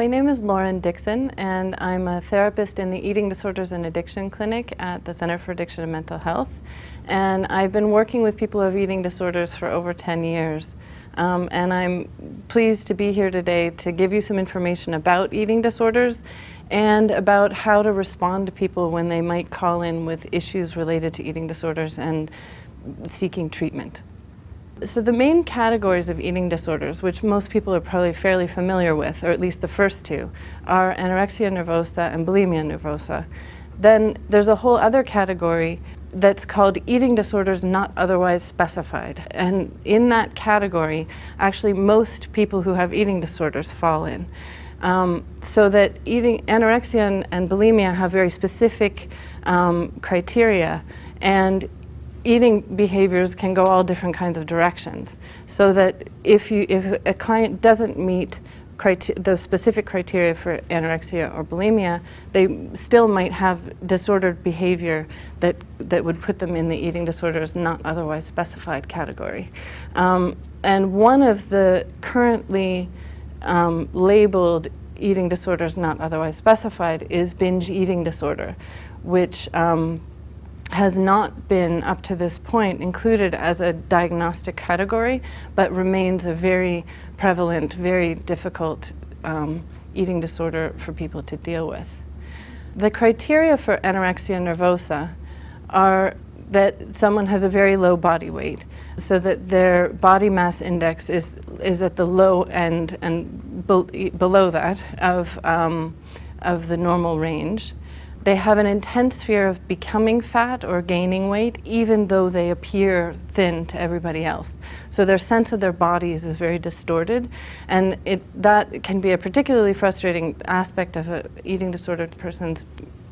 My name is Lauren Dixon, and I'm a therapist in the Eating Disorders and Addiction Clinic at the Center for Addiction and Mental Health. And I've been working with people have eating disorders for over 10 years. Um, and I'm pleased to be here today to give you some information about eating disorders and about how to respond to people when they might call in with issues related to eating disorders and seeking treatment. So, the main categories of eating disorders, which most people are probably fairly familiar with, or at least the first two, are anorexia nervosa and bulimia nervosa. Then there's a whole other category that's called eating disorders not otherwise specified. And in that category, actually, most people who have eating disorders fall in. Um, so that eating anorexia and, and, bulimia have very specific um, criteria, and eating behaviors can go all different kinds of directions. So that if you if a client doesn't meet criteria, the specific criteria for anorexia or bulimia, they still might have disordered behavior that that would put them in the eating disorders not otherwise specified category. Um, and one of the currently um, labeled eating disorders not otherwise specified is binge eating disorder, which um, has not been up to this point included as a diagnostic category, but remains a very prevalent, very difficult um, eating disorder for people to deal with. The criteria for anorexia nervosa are that someone has a very low body weight, so that their body mass index is, is at the low end and be- below that of, um, of the normal range they have an intense fear of becoming fat or gaining weight, even though they appear thin to everybody else. So their sense of their bodies is very distorted, and it, that can be a particularly frustrating aspect of an eating disordered person's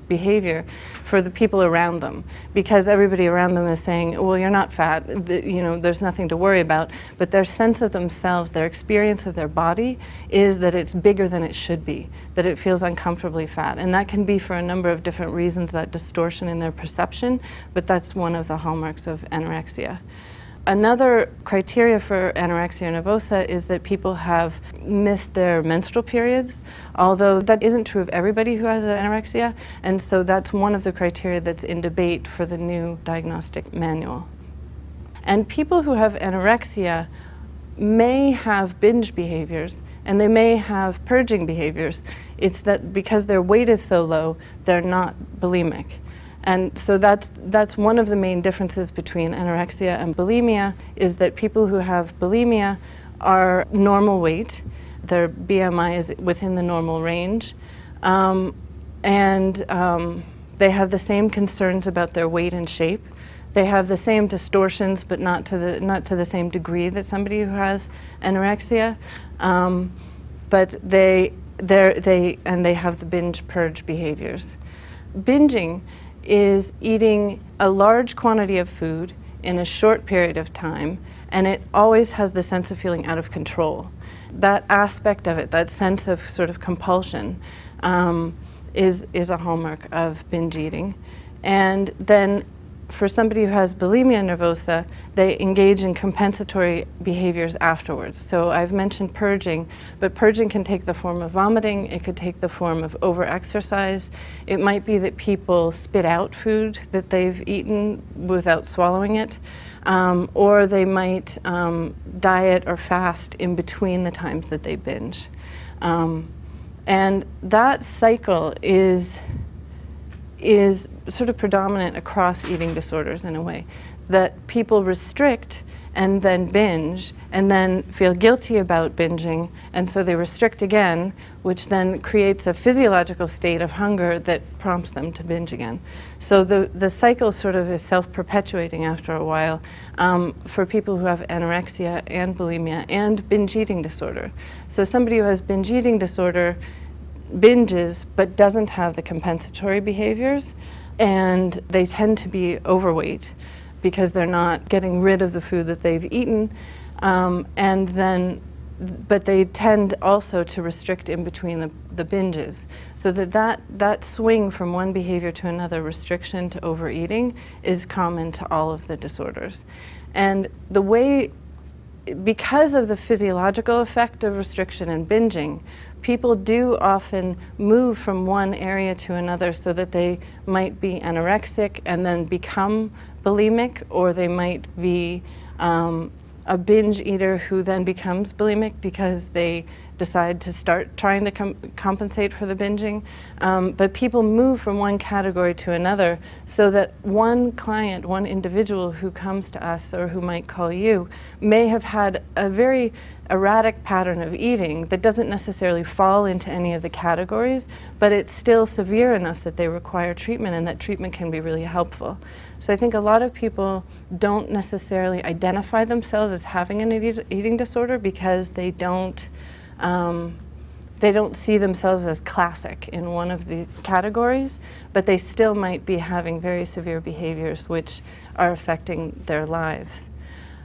behavior for the people around them because everybody around them is saying, well, you're not fat, you know, there's nothing to worry about. But their sense of themselves, their experience of their body is that it's bigger than it should be, that it feels uncomfortably fat. And that can be for a number of different reasons, that distortion in their perception, but that's one of the hallmarks of anorexia. Another criteria for anorexia nervosa is that people have missed their menstrual periods, although that isn't true of everybody who has anorexia, and so that's one of the criteria that's in debate for the new diagnostic manual. And people who have anorexia may have binge behaviors and they may have purging behaviors. It's that because their weight is so low, they're not bulimic. And so that's, that's one of the main differences between anorexia and bulimia is that people who have bulimia are normal weight, their BMI is within the normal range, um, and um, they have the same concerns about their weight and shape. They have the same distortions, but not to the, not to the same degree that somebody who has anorexia. Um, but they, they, and they have the binge purge behaviors. Binging is eating a large quantity of food in a short period of time, and it always has the sense of feeling out of control. That aspect of it, that sense of sort of compulsion, um, is, is a hallmark of binge eating. And then for somebody who has bulimia nervosa, they engage in compensatory behaviors afterwards. So I've mentioned purging, but purging can take the form of vomiting, it could take the form of overexercise. It might be that people spit out food that they've eaten without swallowing it, um, or they might um, diet or fast in between the times that they binge. Um, and that cycle is is sort of predominant across eating disorders in a way that people restrict and then binge and then feel guilty about binging and so they restrict again which then creates a physiological state of hunger that prompts them to binge again. So the, the cycle sort of is self-perpetuating after a while um, for people who have anorexia and bulimia and binge eating disorder. So somebody who has binge eating disorder binges but doesn't have the compensatory behaviors and they tend to be overweight because they're not getting rid of the food that they've eaten. Um, and then, but they tend also to restrict in between the, the binges. So that, that that swing from one behavior to another, restriction to overeating, is common to all of the disorders. And the way, because of the physiological effect of restriction and binging, people do often move from one area to another so that they might be anorexic and then become bulimic, or they might be um, a binge eater who then becomes bulimic because they decide to start trying to com- compensate for the binging. Um, but people move from one category to another so that one client, one individual who comes to us or who might call you may have had a very erratic pattern of eating that doesn't necessarily fall into any of the categories, but it's still severe enough that they require treatment and that treatment can be really helpful. So I think a lot of people don't necessarily identify themselves as having an eating disorder because they don't. Um, they don't see themselves as classic in one of the categories, but they still might be having very severe behaviors which are affecting their lives.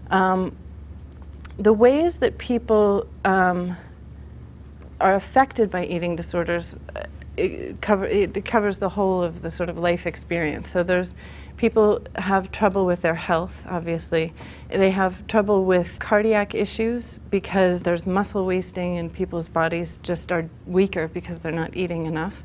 Um, the ways that people um, are affected by eating disorders uh, it, cover, it covers the whole of the sort of life experience. So there's people have trouble with their health, obviously. They have trouble with cardiac issues because there's muscle wasting and people's bodies just are weaker because they're not eating enough.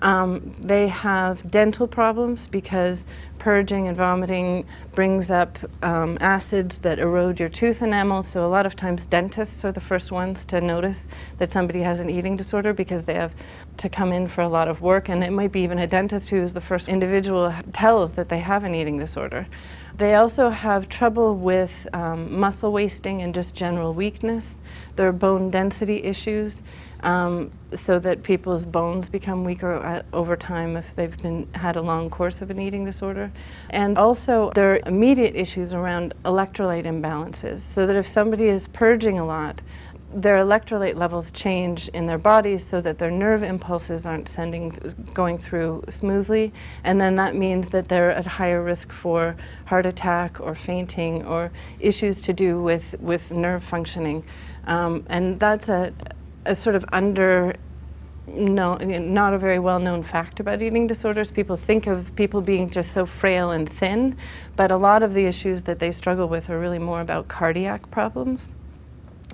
Um, they have dental problems because purging and vomiting brings up um, acids that erode your tooth enamel. So, a lot of times, dentists are the first ones to notice that somebody has an eating disorder because they have to come in for a lot of work. And it might be even a dentist who's the first individual tells that they have an eating disorder. They also have trouble with um, muscle wasting and just general weakness. There are bone density issues um, so that people's bones become weaker uh, over time if they've been had a long course of an eating disorder. And also there are immediate issues around electrolyte imbalances, so that if somebody is purging a lot, their electrolyte levels change in their bodies so that their nerve impulses aren't sending going through smoothly and then that means that they're at higher risk for heart attack or fainting or issues to do with with nerve functioning um, and that's a a sort of under no, not a very well known fact about eating disorders. People think of people being just so frail and thin, but a lot of the issues that they struggle with are really more about cardiac problems.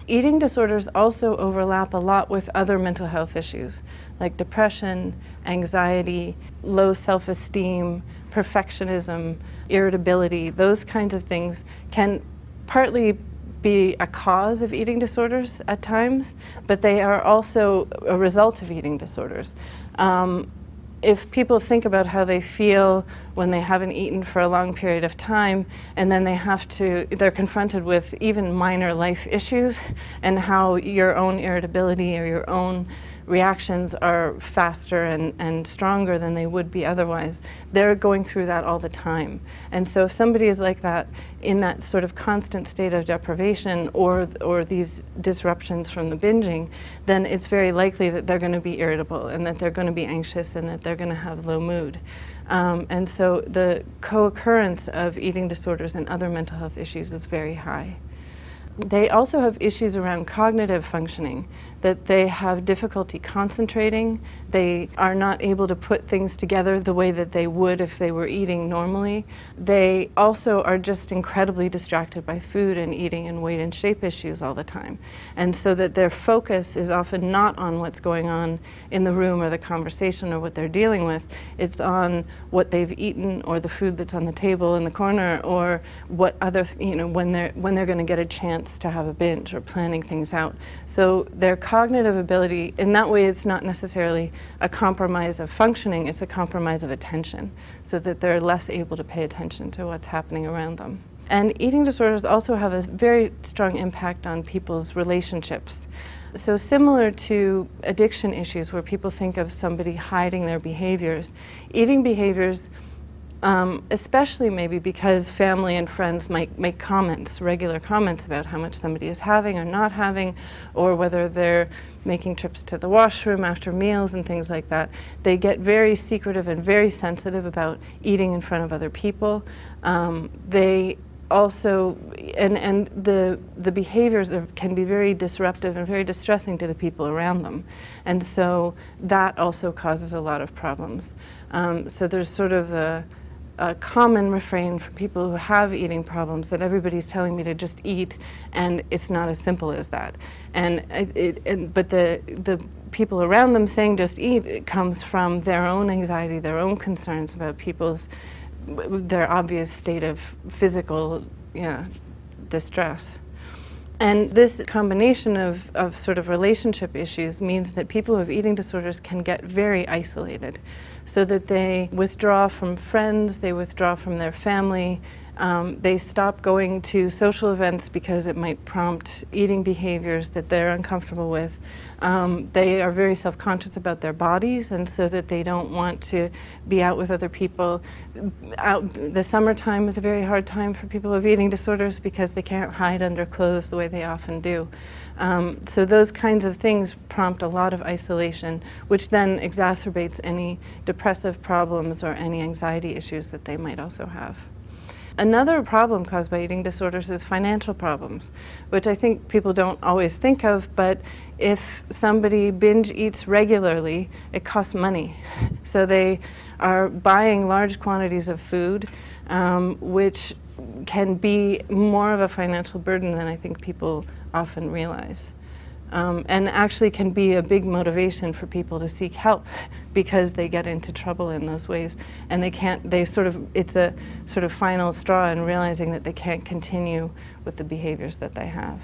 Eating disorders also overlap a lot with other mental health issues like depression, anxiety, low self esteem, perfectionism, irritability. Those kinds of things can partly be a cause of eating disorders at times, but they are also a result of eating disorders. Um, if people think about how they feel when they haven't eaten for a long period of time and then they have to they're confronted with even minor life issues and how your own irritability or your own reactions are faster and, and stronger than they would be otherwise. They're going through that all the time. And so if somebody is like that in that sort of constant state of deprivation or, or these disruptions from the binging, then it's very likely that they're going to be irritable and that they're going to be anxious and that they're going to have low mood. Um, and so the co occurrence of eating disorders and other mental health issues is very high. They also have issues around cognitive functioning, that they have difficulty concentrating, they are not able to put things together the way that they would if they were eating normally. They also are just incredibly distracted by food and eating and weight and shape issues all the time. And so that their focus is often not on what's going on in the room or the conversation or what they're dealing with, it's on what they've eaten or the food that's on the table in the corner or what other, you know, when they're, when they're going to get a chance to have a binge or planning things out. So their cognitive ability, in that way, it's not necessarily a compromise of functioning, it's a compromise of attention, so that they're less able to pay attention to what's happening around them. And eating disorders also have a very strong impact on people's relationships. So, similar to addiction issues where people think of somebody hiding their behaviors, eating behaviors, um, especially maybe because family and friends might make comments, regular comments about how much somebody is having or not having, or whether they're making trips to the washroom after meals and things like that. They get very secretive and very sensitive about eating in front of other people. Um, they also and and the the behaviors can be very disruptive and very distressing to the people around them, and so that also causes a lot of problems. Um, so there's sort of a, a common refrain for people who have eating problems that everybody's telling me to just eat, and it's not as simple as that. And it, it and, but the the people around them saying just eat comes from their own anxiety, their own concerns about people's their obvious state of physical know, distress. And this combination of, of sort of relationship issues means that people with eating disorders can get very isolated, so that they withdraw from friends, they withdraw from their family, um, they stop going to social events because it might prompt eating behaviors that they're uncomfortable with. Um, they are very self conscious about their bodies, and so that they don't want to be out with other people. Out, the summertime is a very hard time for people with eating disorders because they can't hide under clothes the way they often do. Um, so, those kinds of things prompt a lot of isolation, which then exacerbates any depressive problems or any anxiety issues that they might also have. Another problem caused by eating disorders is financial problems, which I think people don't always think of, but if somebody binge eats regularly, it costs money. So they are buying large quantities of food, um, which can be more of a financial burden than I think people often realize um, and actually can be a big motivation for people to seek help because they get into trouble in those ways. And they can't they sort of it's a sort of final straw in realizing that they can't continue with the behaviors that they have.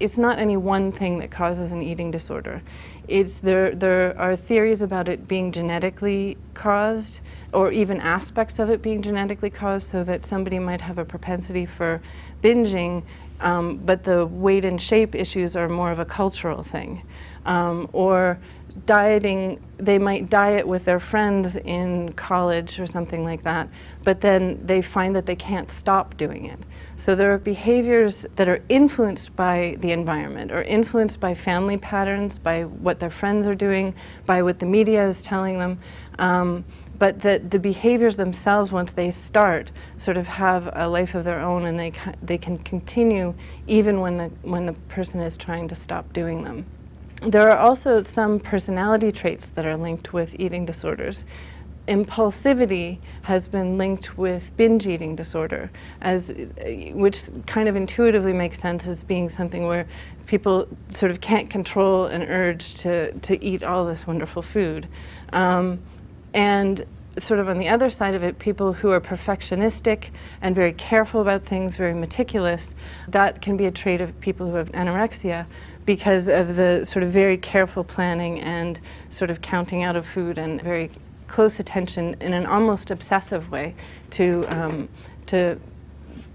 It's not any one thing that causes an eating disorder. It's there there are theories about it being genetically caused or even aspects of it being genetically caused so that somebody might have a propensity for binging um, but the weight and shape issues are more of a cultural thing. Um, or dieting, they might diet with their friends in college or something like that, but then they find that they can't stop doing it. So there are behaviors that are influenced by the environment or influenced by family patterns, by what their friends are doing, by what the media is telling them. Um, but that the behaviors themselves, once they start, sort of have a life of their own, and they ca- they can continue even when the when the person is trying to stop doing them. There are also some personality traits that are linked with eating disorders. Impulsivity has been linked with binge eating disorder, as which kind of intuitively makes sense as being something where people sort of can't control an urge to, to eat all this wonderful food. Um, and sort of on the other side of it, people who are perfectionistic and very careful about things, very meticulous, that can be a trait of people who have anorexia because of the sort of very careful planning and sort of counting out of food and very close attention in an almost obsessive way to, um, to,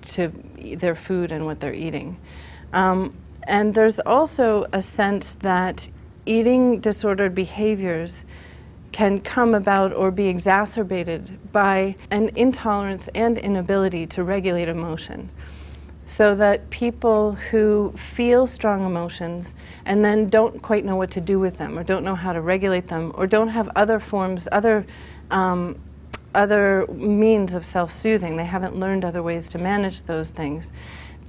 to their food and what they're eating. Um, and there's also a sense that eating disordered behaviors can come about or be exacerbated by an intolerance and inability to regulate emotion. So that people who feel strong emotions and then don't quite know what to do with them, or don't know how to regulate them, or don't have other forms, other um, other means of self-soothing. They haven't learned other ways to manage those things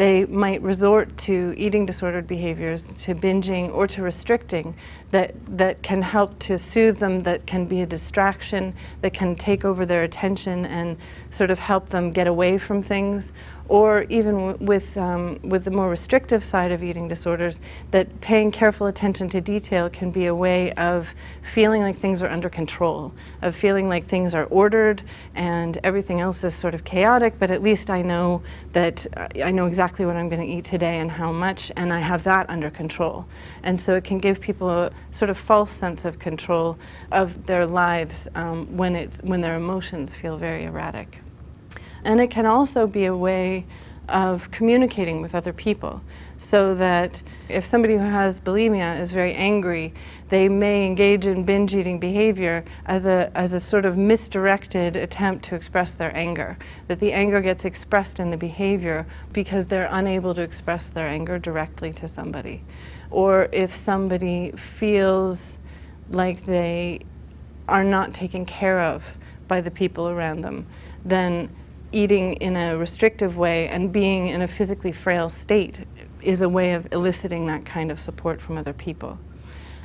they might resort to eating disordered behaviors, to binging, or to restricting that, that can help to soothe them, that can be a distraction, that can take over their attention and sort of help them get away from things or even w- with, um, with the more restrictive side of eating disorders, that paying careful attention to detail can be a way of feeling like things are under control, of feeling like things are ordered and everything else is sort of chaotic, but at least I know that I know exactly what I'm going to eat today and how much, and I have that under control. And so it can give people a sort of false sense of control of their lives um, when, it's, when their emotions feel very erratic. And it can also be a way of communicating with other people so that if somebody who has bulimia is very angry, they may engage in binge eating behavior as a, as a sort of misdirected attempt to express their anger. That the anger gets expressed in the behavior because they're unable to express their anger directly to somebody. Or if somebody feels like they are not taken care of by the people around them, then eating in a restrictive way and being in a physically frail state is a way of eliciting that kind of support from other people.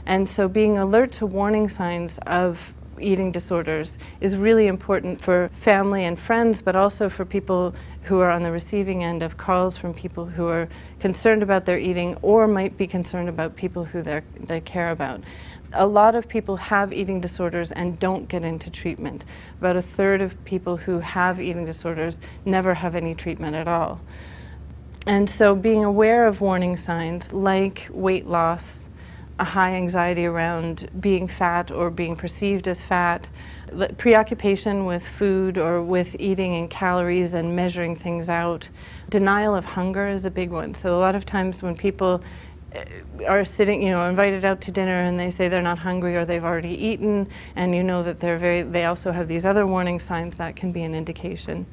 And so being alert to warning signs of eating disorders is really important for family and friends, but also for people who are on the receiving end of calls from people who are concerned about their eating or might be concerned about people who they care about a lot of people have eating disorders and don't get into treatment. About a third of people who have eating disorders never have any treatment at all. And so being aware of warning signs like weight loss, a high anxiety around being fat or being perceived as fat, preoccupation with food or with eating and calories and measuring things out. Denial of hunger is a big one. So a lot of times when people eh, are sitting, you know, invited out to dinner and they say they're not hungry or they've already eaten, and you know that they're very, they also have these other warning signs that can be an indication.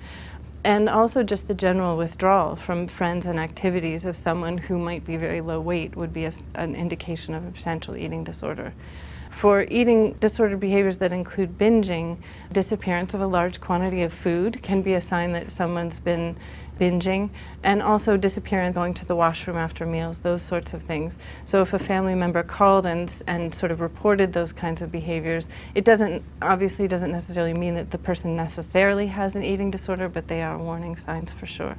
And also just the general withdrawal from friends and activities of someone who might be very low weight would be a, an indication of a potential eating disorder. For eating disordered behaviors that include binging, disappearance of a large quantity of food can be a sign that someone's been binging, and also disappearing, going to the washroom after meals, those sorts of things. So if a family member called and, and sort of reported those kinds of behaviors, it doesn't, obviously doesn't necessarily mean that the person necessarily has an eating disorder, but they are warning signs for sure.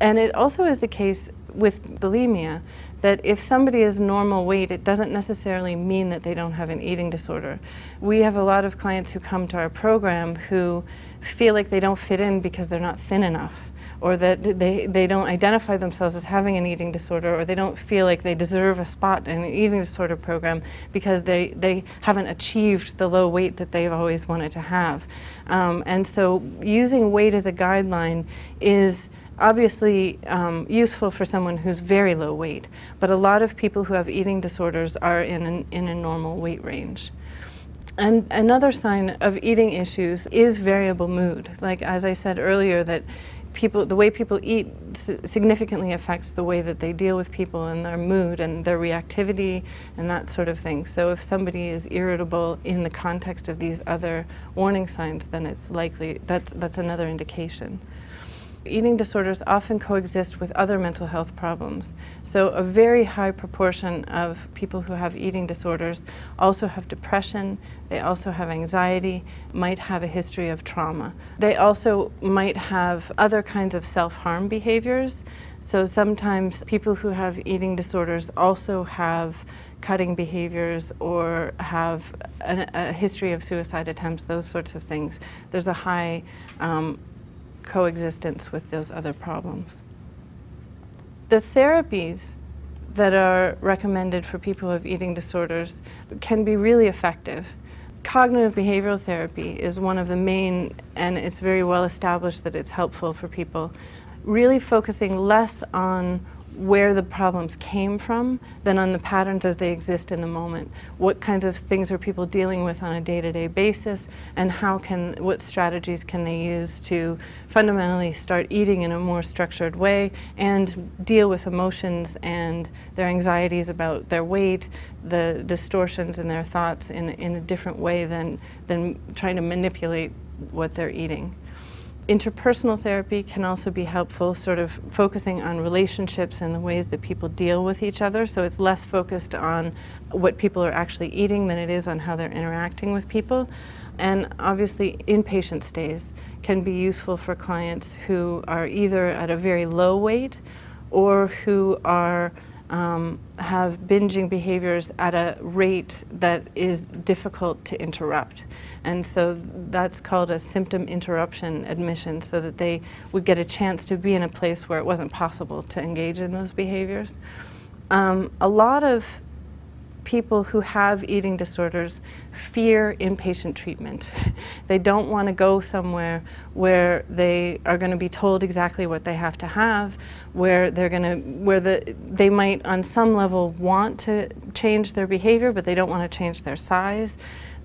And it also is the case with bulimia that if somebody is normal weight, it doesn't necessarily mean that they don't have an eating disorder. We have a lot of clients who come to our program who feel like they don't fit in because they're not thin enough or that they, they don't identify themselves as having an eating disorder, or they don't feel like they deserve a spot in an eating disorder program because they, they haven't achieved the low weight that they've always wanted to have. Um, and so using weight as a guideline is obviously um, useful for someone who's very low weight, but a lot of people who have eating disorders are in, an, in a normal weight range. And another sign of eating issues is variable mood. Like as I said earlier, that people, the way people eat significantly affects the way that they deal with people and their mood and their reactivity and that sort of thing. So if somebody is irritable in the context of these other warning signs, then it's likely that's that's another indication eating disorders often coexist with other mental health problems. So, a very high proportion of people who have eating disorders also have depression, they also have anxiety, might have a history of trauma. They also might have other kinds of self harm behaviors. So, sometimes people who have eating disorders also have cutting behaviors or have a, a history of suicide attempts, those sorts of things. There's a high um, coexistence with those other problems. The therapies that are recommended for people with eating disorders can be really effective. Cognitive behavioral therapy is one of the main, and it's very well established that it's helpful for people. Really focusing less on where the problems came from than on the patterns as they exist in the moment. What kinds of things are people dealing with on a day-to-day basis and how can what strategies can they use to fundamentally start eating in a more structured way and deal with emotions and their anxieties about their weight, the distortions in their thoughts in, in a different way than, than trying to manipulate what they're eating interpersonal therapy can also be helpful, sort of focusing on relationships and the ways that people deal with each other. So it's less focused on what people are actually eating than it is on how they're interacting with people. And obviously, inpatient stays can be useful for clients who are either at a very low weight or who are um, have binging behaviors at a rate that is difficult to interrupt. And so that's called a symptom interruption admission, so that they would get a chance to be in a place where it wasn't possible to engage in those behaviors. Um, a lot of people who have eating disorders fear inpatient treatment. they don't want to go somewhere where they are going to be told exactly what they have to have, where they're going to where the they might on some level want to change their behavior but they don't want to change their size.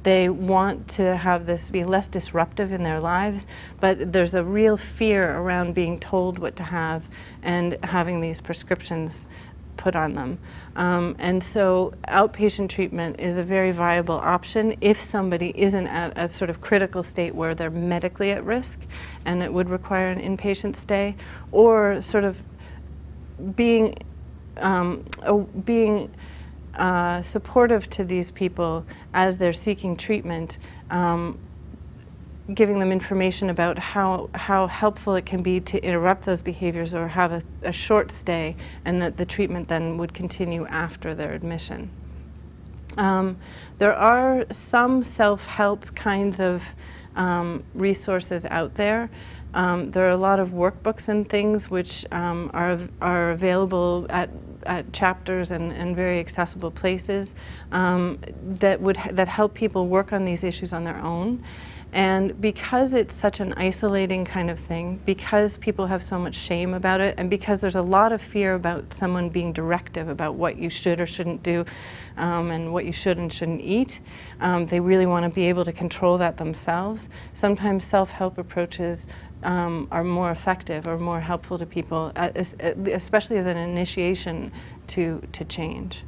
They want to have this be less disruptive in their lives, but there's a real fear around being told what to have and having these prescriptions put on them. Um, and so outpatient treatment is a very viable option if somebody isn't at a sort of critical state where they're medically at risk and it would require an inpatient stay, or sort of being, um, being uh, supportive to these people as they're seeking treatment. Um, giving them information about how, how helpful it can be to interrupt those behaviors or have a, a short stay, and that the treatment then would continue after their admission. Um, there are some self help kinds of um, resources out there. Um, there are a lot of workbooks and things which um, are, are available at, at chapters and, and very accessible places um, that, would, that help people work on these issues on their own. And because it's such an isolating kind of thing, because people have so much shame about it, and because there's a lot of fear about someone being directive about what you should or shouldn't do um, and what you should and shouldn't eat, um, they really want to be able to control that themselves. Sometimes self help approaches um, are more effective or more helpful to people, uh, especially as an initiation to, to change.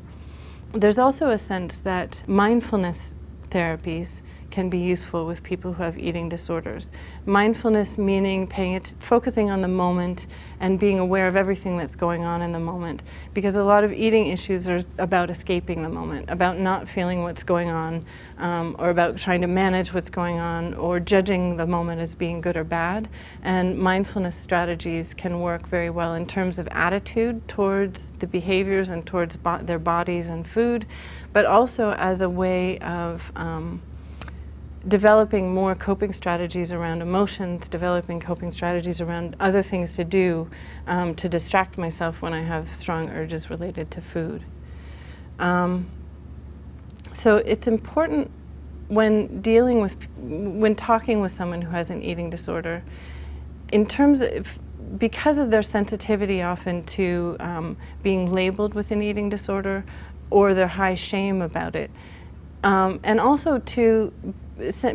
There's also a sense that mindfulness therapies can be useful with people who have eating disorders. Mindfulness meaning paying it, focusing on the moment and being aware of everything that's going on in the moment. Because a lot of eating issues are about escaping the moment, about not feeling what's going on, um, or about trying to manage what's going on, or judging the moment as being good or bad. And mindfulness strategies can work very well in terms of attitude towards the behaviors and towards bo- their bodies and food, but also as a way of um, developing more coping strategies around emotions, developing coping strategies around other things to do um, to distract myself when I have strong urges related to food. Um, so it's important when dealing with, when talking with someone who has an eating disorder, in terms of, because of their sensitivity often to um, being labeled with an eating disorder or their high shame about it, um, and also to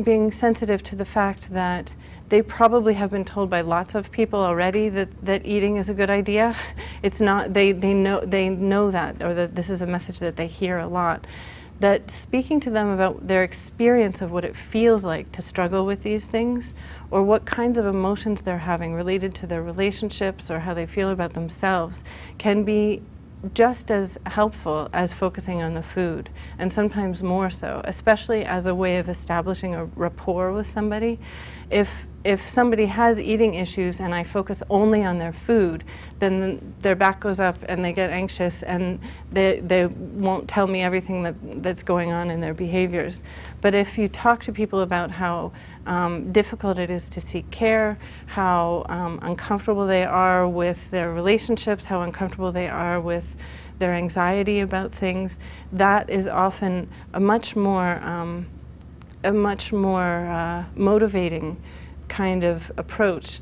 being sensitive to the fact that they probably have been told by lots of people already that, that eating is a good idea. It's not they, they know they know that or that this is a message that they hear a lot. That speaking to them about their experience of what it feels like to struggle with these things or what kinds of emotions they're having related to their relationships or how they feel about themselves can be just as helpful as focusing on the food, and sometimes more so, especially as a way of establishing a rapport with somebody. If if somebody has eating issues and I focus only on their food, then their back goes up and they get anxious and they, they won't tell me everything that, that's going on in their behaviors. But if you talk to people about how um, difficult it is to seek care, how um, uncomfortable they are with their relationships, how uncomfortable they are with their anxiety about things, that is often a much more, um, a much more uh, motivating kind of approach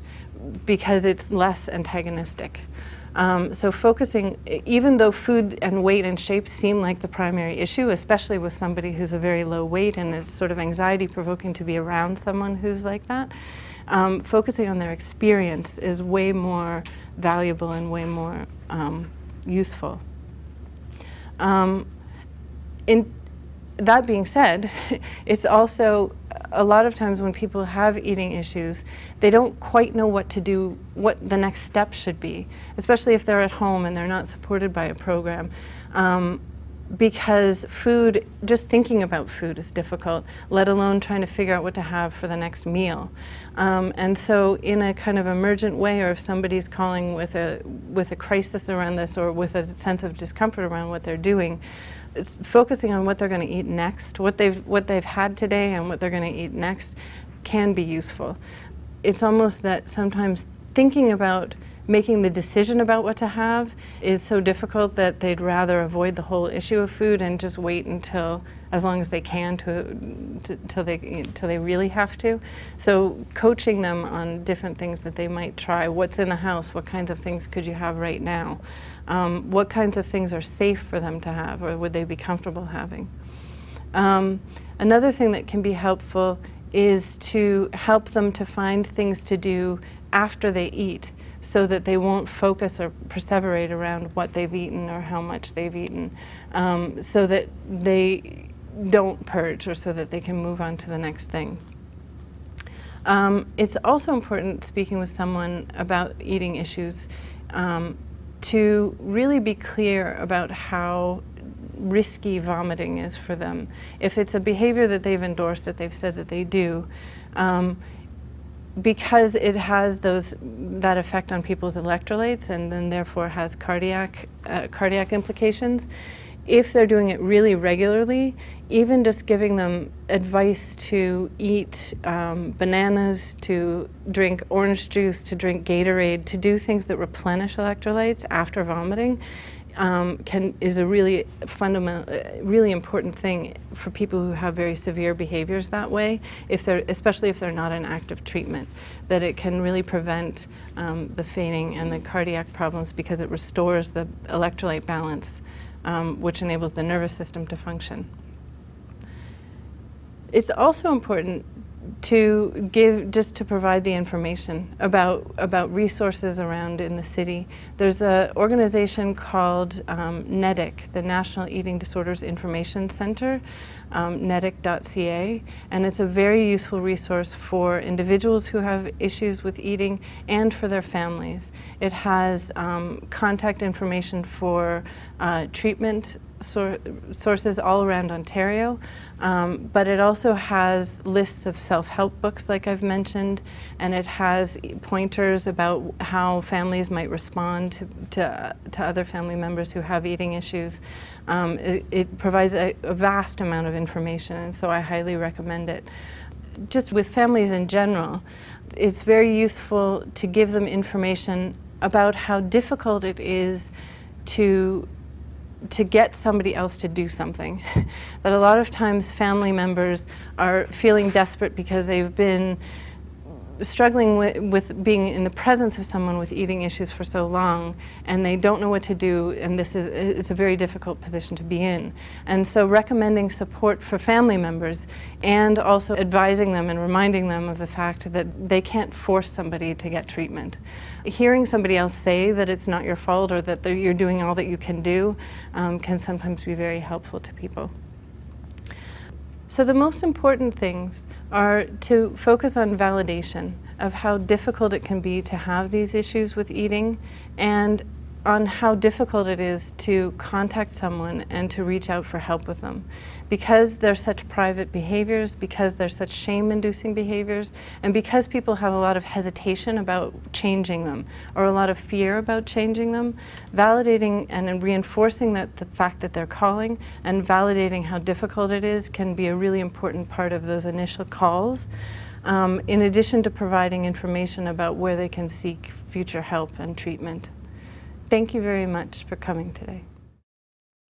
because it's less antagonistic. Um, so focusing, even though food and weight and shape seem like the primary issue, especially with somebody who's a very low weight and it's sort of anxiety provoking to be around someone who's like that, um, focusing on their experience is way more valuable and way more um, useful. Um, in that being said, it's also a lot of times when people have eating issues, they don't quite know what to do, what the next step should be, especially if they're at home and they're not supported by a program. Um, because food, just thinking about food is difficult, let alone trying to figure out what to have for the next meal. Um, and so, in a kind of emergent way, or if somebody's calling with a with a crisis around this, or with a sense of discomfort around what they're doing, focusing on what they're going to eat next, what they've what they've had today, and what they're going to eat next, can be useful. It's almost that sometimes thinking about making the decision about what to have is so difficult that they'd rather avoid the whole issue of food and just wait until as long as they can to, till they till they really have to. So coaching them on different things that they might try what's in the house what kinds of things could you have right now um, what kinds of things are safe for them to have or would they be comfortable having. Um, another thing that can be helpful is to help them to find things to do after they eat so that they won't focus or perseverate around what they've eaten or how much they've eaten, um, so that they don't purge or so that they can move on to the next thing. Um, it's also important, speaking with someone about eating issues, um, to really be clear about how risky vomiting is for them. If it's a behavior that they've endorsed, that they've said that they do, um, because it has those that effect on people's electrolytes and then therefore has cardiac uh, cardiac implications if they're doing it really regularly even just giving them advice to eat um, bananas to drink orange juice to drink gatorade to do things that replenish electrolytes after vomiting um, can is a really fundamental, uh, really important thing for people who have very severe behaviors that way. If they're, especially if they're not in active treatment, that it can really prevent um, the fainting and the cardiac problems because it restores the electrolyte balance, um, which enables the nervous system to function. It's also important to give just to provide the information about about resources around in the city. There's an organization called um, NEDIC, the National Eating Disorders Information Center, um, and it's a very useful resource for individuals who have issues with eating and for their families. It has um, contact information for uh, treatment sor- sources all around Ontario, um, but it also has lists of self help books, like I've mentioned, and it has pointers about how families might respond to, to, to other family members who have eating issues. Um, it, it, provides a, a vast amount of information, and so I highly recommend it. Just with families in general, it's very useful to give them information about how difficult it is to to get somebody else to do something. that a lot of times family members are feeling desperate because they've been struggling with, with, being in the presence of someone with eating issues for so long and they don't know what to do and this is it's a very difficult position to be in. And so recommending support for family members and also advising them and reminding them of the fact that they can't force somebody to get treatment. Hearing somebody else say that it's not your fault or that you're doing all that you can do um, can sometimes be very helpful to people so the most important things are to focus on validation of how difficult it can be to have these issues with eating and on how difficult it is to contact someone and to reach out for help with them. Because they're such private behaviors, because they're such shame inducing behaviors, and because people have a lot of hesitation about changing them or a lot of fear about changing them, validating and reinforcing that the fact that they're calling and validating how difficult it is can be a really important part of those initial calls. Um, in addition to providing information about where they can seek future help and treatment. Thank you very much for coming today.